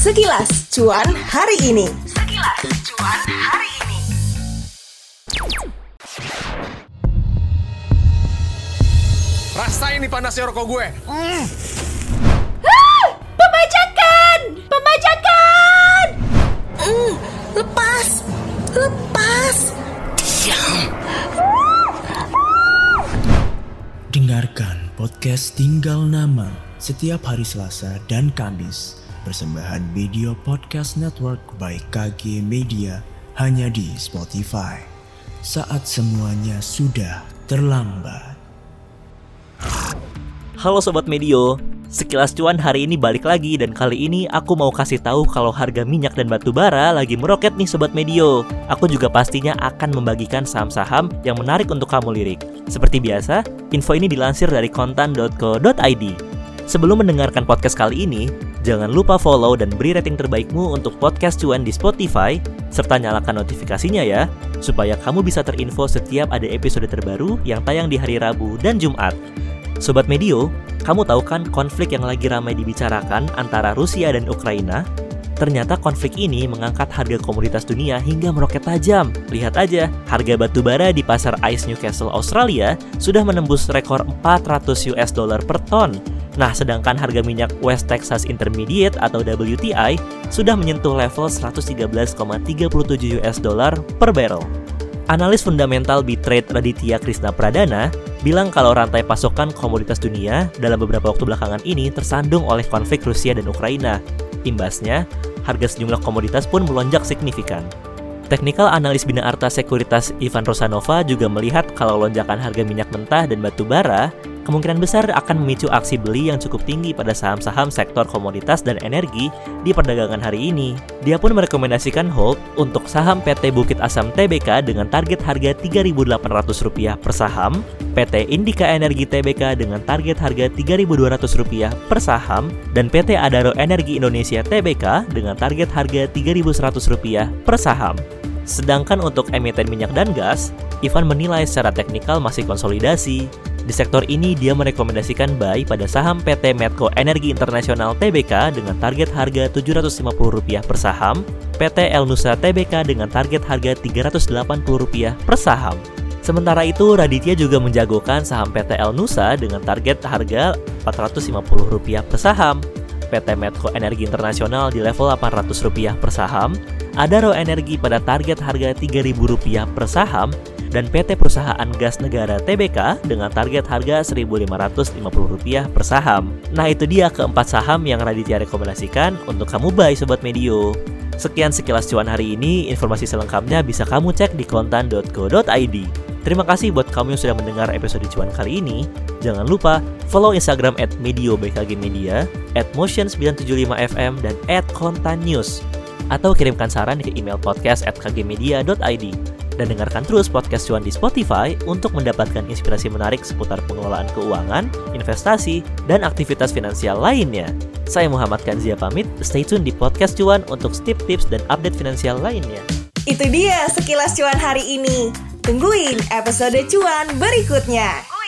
Sekilas cuan hari ini. Sekilas cuan hari ini. Rasain nih panasnya rokok gue. Pembajakan! Pembajakan! Hmm, lepas, lepas. Dengarkan podcast Tinggal Nama setiap hari Selasa dan Kamis. Persembahan Video Podcast Network by KG Media hanya di Spotify. Saat semuanya sudah terlambat. Halo Sobat Medio, sekilas cuan hari ini balik lagi dan kali ini aku mau kasih tahu kalau harga minyak dan batu bara lagi meroket nih Sobat Medio. Aku juga pastinya akan membagikan saham-saham yang menarik untuk kamu lirik. Seperti biasa, info ini dilansir dari kontan.co.id. Sebelum mendengarkan podcast kali ini, jangan lupa follow dan beri rating terbaikmu untuk podcast cuan di Spotify, serta nyalakan notifikasinya ya, supaya kamu bisa terinfo setiap ada episode terbaru yang tayang di hari Rabu dan Jumat. Sobat Medio, kamu tahu kan konflik yang lagi ramai dibicarakan antara Rusia dan Ukraina? Ternyata konflik ini mengangkat harga komoditas dunia hingga meroket tajam. Lihat aja, harga batu bara di pasar ICE Newcastle Australia sudah menembus rekor 400 US dollar per ton. Nah, sedangkan harga minyak West Texas Intermediate atau WTI sudah menyentuh level 113,37 US dollar per barrel. Analis fundamental Bitrade Raditya Krishna Pradana bilang kalau rantai pasokan komoditas dunia dalam beberapa waktu belakangan ini tersandung oleh konflik Rusia dan Ukraina. Imbasnya, harga sejumlah komoditas pun melonjak signifikan. Teknikal analis Bina Arta Sekuritas Ivan Rosanova juga melihat kalau lonjakan harga minyak mentah dan batu bara kemungkinan besar akan memicu aksi beli yang cukup tinggi pada saham-saham sektor komoditas dan energi di perdagangan hari ini. Dia pun merekomendasikan hold untuk saham PT Bukit Asam Tbk dengan target harga Rp3.800 per saham, PT Indika Energi Tbk dengan target harga Rp3.200 per saham, dan PT Adaro Energi Indonesia Tbk dengan target harga Rp3.100 per saham. Sedangkan untuk emiten minyak dan gas, Ivan menilai secara teknikal masih konsolidasi. Di sektor ini, dia merekomendasikan buy pada saham PT Medco Energi Internasional Tbk dengan target harga Rp750 per saham, PT El Nusa Tbk dengan target harga Rp380 per saham. Sementara itu, Raditya juga menjagokan saham PT El Nusa dengan target harga Rp450 per saham, PT Medco Energi Internasional di level Rp800 per saham, Adaro Energi pada target harga Rp3.000 per saham, dan PT Perusahaan Gas Negara TBK dengan target harga Rp1.550 per saham. Nah itu dia keempat saham yang Raditya rekomendasikan untuk kamu buy Sobat Medio. Sekian sekilas cuan hari ini, informasi selengkapnya bisa kamu cek di kontan.co.id. Terima kasih buat kamu yang sudah mendengar episode cuan kali ini. Jangan lupa follow Instagram at Medio BKG Media, at Motion975FM, dan at Kontan News. Atau kirimkan saran ke email podcast at kgmedia.id dan dengarkan terus podcast cuan di Spotify untuk mendapatkan inspirasi menarik seputar pengelolaan keuangan, investasi, dan aktivitas finansial lainnya. Saya Muhammad Kanzia pamit, stay tune di podcast cuan untuk tips-tips dan update finansial lainnya. Itu dia sekilas cuan hari ini. Tungguin episode cuan berikutnya.